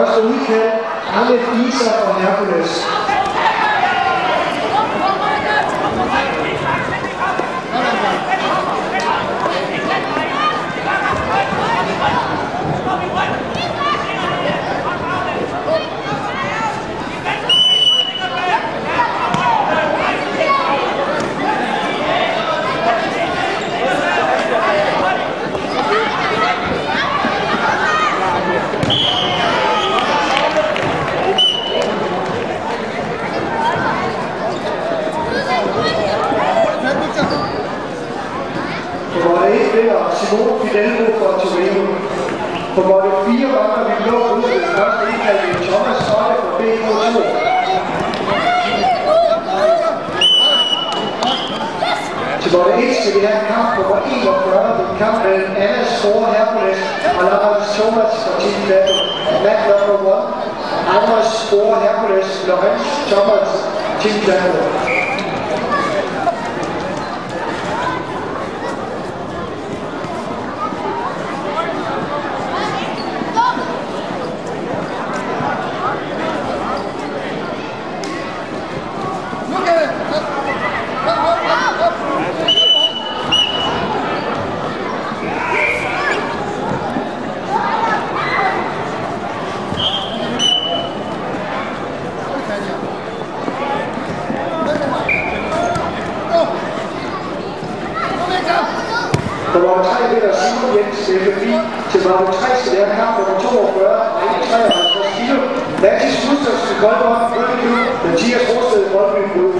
Første udkald, Arne Isa og Hercules. På 1 vinder Simone Fidelko fra Torino. På måtte 4 vandrer vi blå ud ved første indkald Thomas Otte fra BK2. Til måtte 1 skal vi have en kamp på 41. Det er en kamp mellem Anna Store Hercules og Lars Thomas fra Team Battle. Match number 1. Anders Store Hercules, Lorenz Thomas, Team Battle. Der var 3 Peter Simon Jensen FFI til var 3 til den kamp nummer 42 og 53 kilo. Mathis Gustafsen Koldborg, Bølleby, Mathias Rosted, Brøndby, Brøndby.